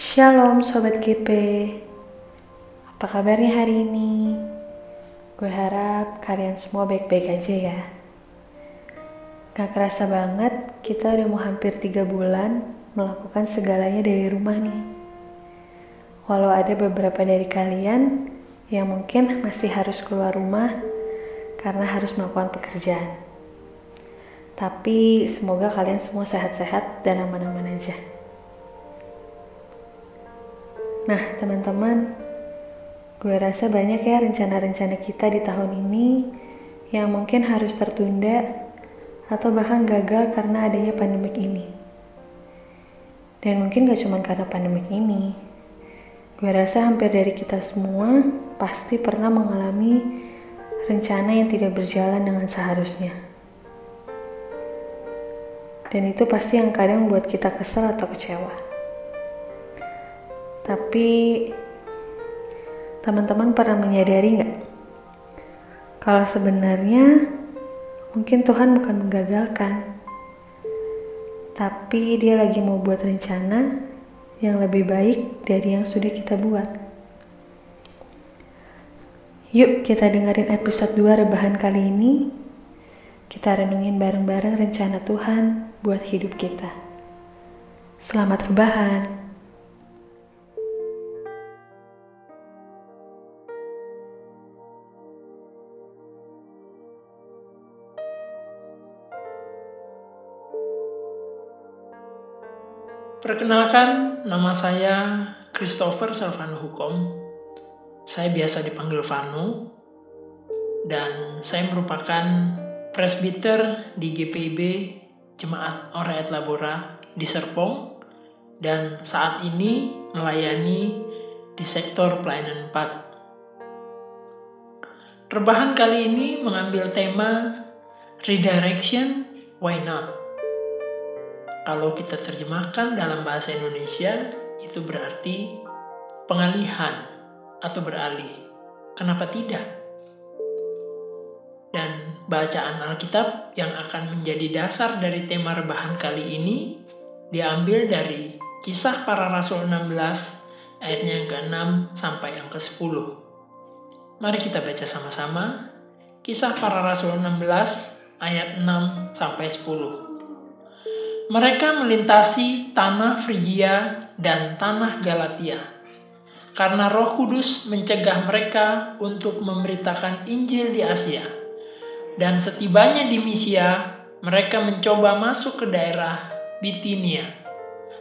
Shalom Sobat GP Apa kabarnya hari ini? Gue harap kalian semua baik-baik aja ya Gak kerasa banget kita udah mau hampir 3 bulan melakukan segalanya dari rumah nih Walau ada beberapa dari kalian yang mungkin masih harus keluar rumah karena harus melakukan pekerjaan Tapi semoga kalian semua sehat-sehat dan aman-aman aja. Nah, teman-teman, gue rasa banyak ya rencana-rencana kita di tahun ini yang mungkin harus tertunda atau bahkan gagal karena adanya pandemik ini. Dan mungkin gak cuma karena pandemik ini. Gue rasa hampir dari kita semua pasti pernah mengalami rencana yang tidak berjalan dengan seharusnya. Dan itu pasti yang kadang buat kita kesel atau kecewa. Tapi teman-teman pernah menyadari nggak? Kalau sebenarnya mungkin Tuhan bukan menggagalkan, tapi Dia lagi mau buat rencana yang lebih baik dari yang sudah kita buat. Yuk kita dengerin episode 2 rebahan kali ini. Kita renungin bareng-bareng rencana Tuhan buat hidup kita. Selamat rebahan. Perkenalkan, nama saya Christopher Salvano Hukom. Saya biasa dipanggil Vano dan saya merupakan presbiter di GPIB Jemaat Oraet Labora di Serpong dan saat ini melayani di sektor pelayanan 4. Rebahan kali ini mengambil tema Redirection Why Not? Kalau kita terjemahkan dalam bahasa Indonesia, itu berarti pengalihan atau beralih. Kenapa tidak? Dan bacaan Alkitab yang akan menjadi dasar dari tema rebahan kali ini diambil dari Kisah Para Rasul 16 ayatnya yang ke-6 sampai yang ke-10. Mari kita baca sama-sama Kisah Para Rasul 16 ayat 6 sampai 10. Mereka melintasi tanah Frigia dan tanah Galatia. Karena Roh Kudus mencegah mereka untuk memberitakan Injil di Asia. Dan setibanya di Misia, mereka mencoba masuk ke daerah Bitinia.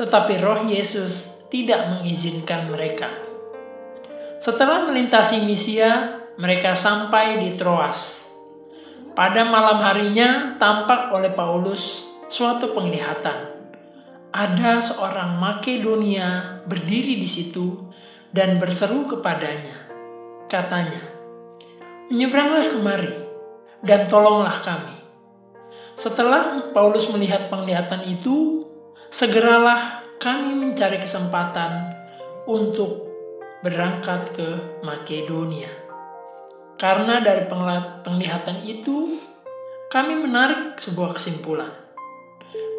Tetapi Roh Yesus tidak mengizinkan mereka. Setelah melintasi Misia, mereka sampai di Troas. Pada malam harinya tampak oleh Paulus suatu penglihatan. Ada seorang Makedonia berdiri di situ dan berseru kepadanya. Katanya, Menyeberanglah kemari dan tolonglah kami. Setelah Paulus melihat penglihatan itu, segeralah kami mencari kesempatan untuk berangkat ke Makedonia. Karena dari penglihatan itu, kami menarik sebuah kesimpulan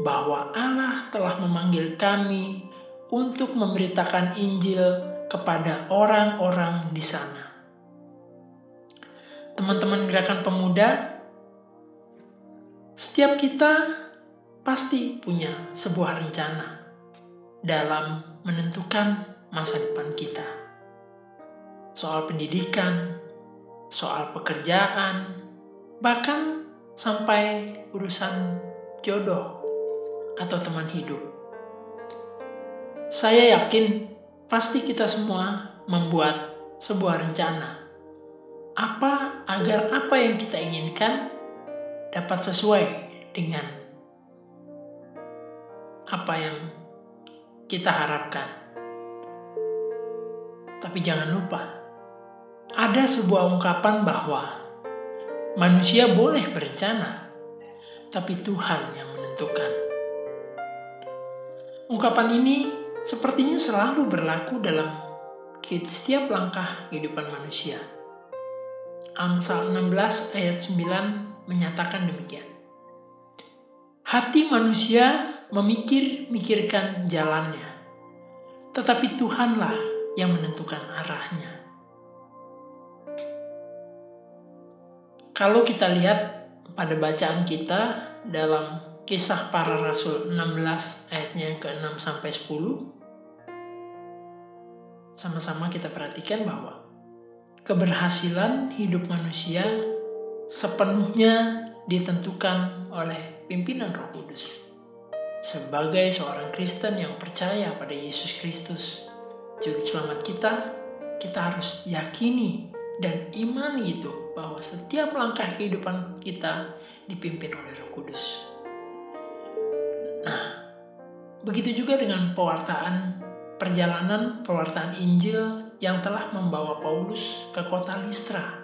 bahwa Allah telah memanggil kami untuk memberitakan Injil kepada orang-orang di sana. Teman-teman gerakan pemuda, setiap kita pasti punya sebuah rencana dalam menentukan masa depan kita. Soal pendidikan, soal pekerjaan, bahkan sampai urusan jodoh atau teman hidup. Saya yakin pasti kita semua membuat sebuah rencana. Apa agar apa yang kita inginkan dapat sesuai dengan apa yang kita harapkan. Tapi jangan lupa, ada sebuah ungkapan bahwa manusia boleh berencana, tapi Tuhan yang menentukan. Ungkapan ini sepertinya selalu berlaku dalam setiap langkah kehidupan manusia. Amsal 16 ayat 9 menyatakan demikian. Hati manusia memikir-mikirkan jalannya, tetapi Tuhanlah yang menentukan arahnya. Kalau kita lihat pada bacaan kita dalam kisah para rasul 16 ayatnya ke-6 sampai 10 sama-sama kita perhatikan bahwa keberhasilan hidup manusia sepenuhnya ditentukan oleh pimpinan Roh Kudus. Sebagai seorang Kristen yang percaya pada Yesus Kristus, juru selamat kita, kita harus yakini dan imani itu bahwa setiap langkah kehidupan kita dipimpin oleh Roh Kudus. Nah, begitu juga dengan pewartaan perjalanan pewartaan Injil yang telah membawa Paulus ke kota Listra.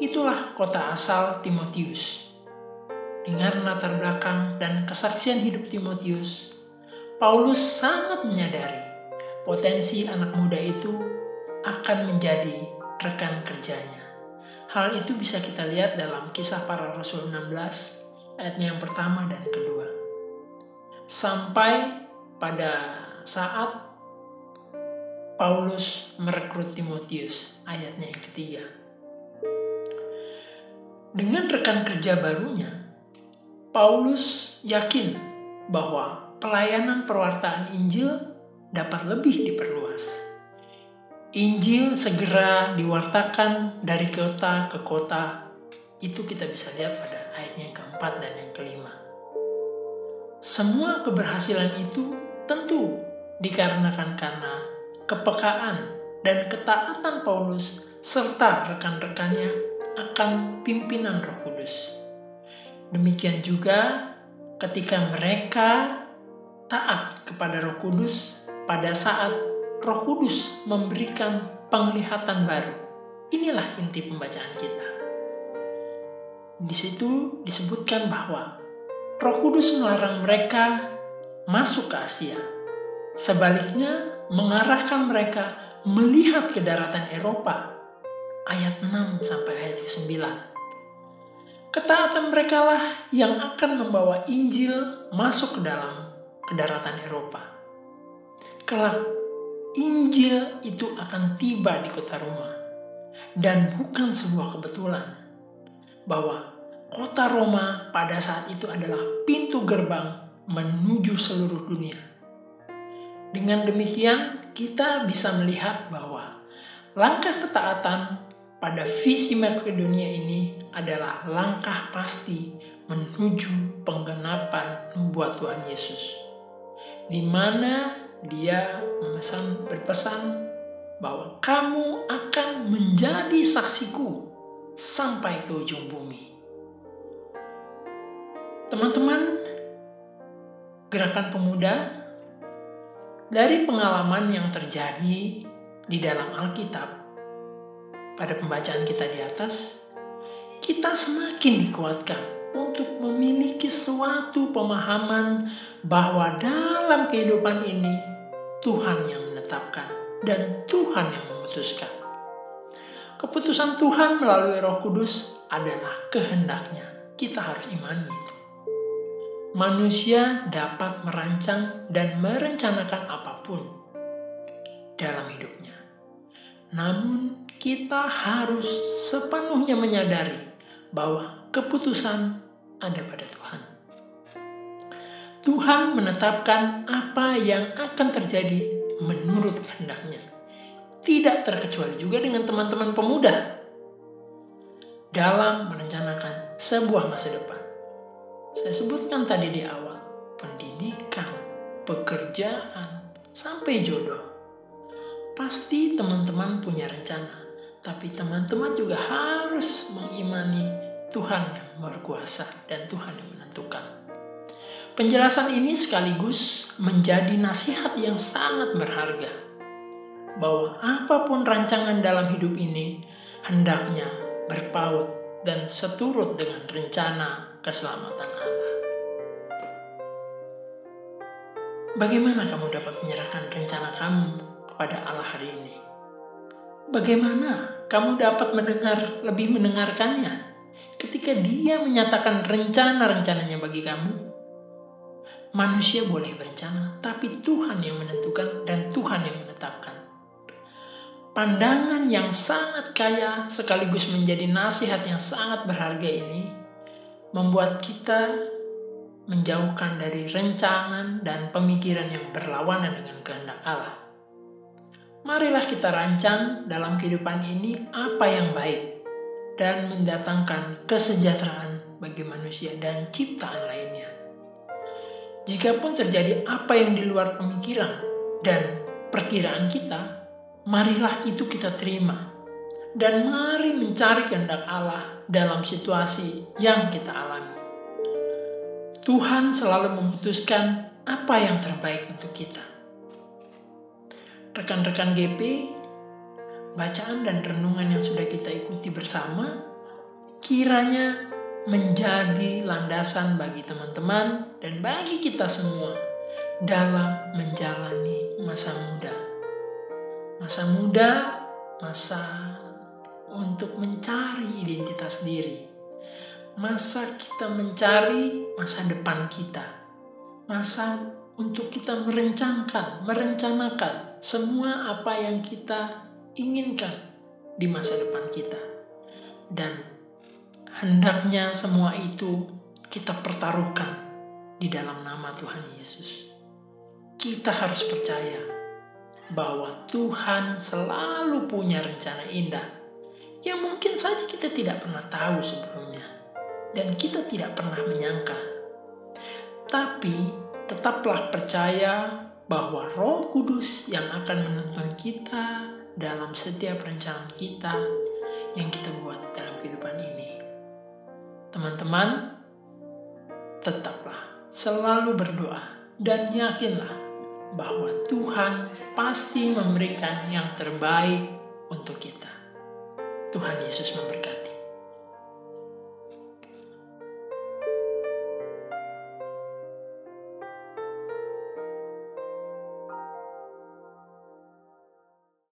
Itulah kota asal Timotius. Dengan latar belakang dan kesaksian hidup Timotius, Paulus sangat menyadari potensi anak muda itu akan menjadi rekan kerjanya. Hal itu bisa kita lihat dalam kisah para rasul 16 ayatnya yang pertama dan kedua. Sampai pada saat Paulus merekrut Timotius ayatnya yang ketiga. Dengan rekan kerja barunya, Paulus yakin bahwa pelayanan perwartaan Injil dapat lebih diperluas Injil segera diwartakan dari kota ke kota. Itu kita bisa lihat pada ayatnya yang keempat dan yang kelima. Semua keberhasilan itu tentu dikarenakan karena kepekaan dan ketaatan Paulus serta rekan-rekannya akan pimpinan Roh Kudus. Demikian juga ketika mereka taat kepada Roh Kudus pada saat Roh Kudus memberikan penglihatan baru. Inilah inti pembacaan kita. Di situ disebutkan bahwa Roh Kudus melarang mereka masuk ke Asia. Sebaliknya, mengarahkan mereka melihat ke daratan Eropa. Ayat 6 sampai ayat 9. Ketaatan mereka lah yang akan membawa Injil masuk ke dalam ke daratan Eropa. Kelak Injil itu akan tiba di kota Roma. Dan bukan sebuah kebetulan bahwa kota Roma pada saat itu adalah pintu gerbang menuju seluruh dunia. Dengan demikian, kita bisa melihat bahwa langkah ketaatan pada visi Makedonia ini adalah langkah pasti menuju penggenapan nubuat Tuhan Yesus. Di mana dia memesan berpesan bahwa kamu akan menjadi saksiku sampai ke ujung bumi. Teman-teman, gerakan pemuda dari pengalaman yang terjadi di dalam Alkitab pada pembacaan kita di atas, kita semakin dikuatkan untuk memiliki suatu pemahaman bahwa dalam kehidupan ini Tuhan yang menetapkan dan Tuhan yang memutuskan. Keputusan Tuhan melalui Roh Kudus adalah kehendaknya. Kita harus imani itu. Manusia dapat merancang dan merencanakan apa pun dalam hidupnya. Namun kita harus sepenuhnya menyadari bahwa keputusan ada pada Tuhan. Tuhan menetapkan apa yang akan terjadi menurut kehendaknya. Tidak terkecuali juga dengan teman-teman pemuda dalam merencanakan sebuah masa depan. Saya sebutkan tadi di awal, pendidikan, pekerjaan, sampai jodoh. Pasti teman-teman punya rencana, tapi teman-teman juga harus mengimani Tuhan yang berkuasa dan Tuhan yang menentukan. Penjelasan ini sekaligus menjadi nasihat yang sangat berharga bahwa apa pun rancangan dalam hidup ini hendaknya berpaut dan seturut dengan rencana keselamatan Allah. Bagaimana kamu dapat menyerahkan rencana kamu kepada Allah hari ini? Bagaimana kamu dapat mendengar lebih mendengarkannya ketika dia menyatakan rencana-rencananya bagi kamu. Manusia boleh berencana, tapi Tuhan yang menentukan dan Tuhan yang menetapkan. Pandangan yang sangat kaya sekaligus menjadi nasihat yang sangat berharga ini membuat kita menjauhkan dari rencangan dan pemikiran yang berlawanan dengan kehendak Allah. Marilah kita rancang dalam kehidupan ini apa yang baik dan mendatangkan kesejahteraan bagi manusia dan ciptaan lainnya. Jikapun terjadi apa yang di luar pemikiran dan perkiraan kita, marilah itu kita terima. Dan mari mencari kehendak Allah dalam situasi yang kita alami. Tuhan selalu memutuskan apa yang terbaik untuk kita. Rekan-rekan GP, bacaan dan renungan yang sudah kita ikuti bersama, kiranya menjadi landasan bagi teman-teman dan bagi kita semua dalam menjalani masa muda. Masa muda, masa untuk mencari identitas diri. Masa kita mencari masa depan kita. Masa untuk kita merencanakan, merencanakan semua apa yang kita inginkan di masa depan kita. Dan hendaknya semua itu kita pertaruhkan di dalam nama Tuhan Yesus. Kita harus percaya bahwa Tuhan selalu punya rencana indah yang mungkin saja kita tidak pernah tahu sebelumnya dan kita tidak pernah menyangka. Tapi tetaplah percaya bahwa Roh Kudus yang akan menuntun kita dalam setiap rencana kita yang kita buat dalam kehidupan ini. Teman-teman, tetaplah selalu berdoa dan yakinlah bahwa Tuhan pasti memberikan yang terbaik untuk kita. Tuhan Yesus memberkati.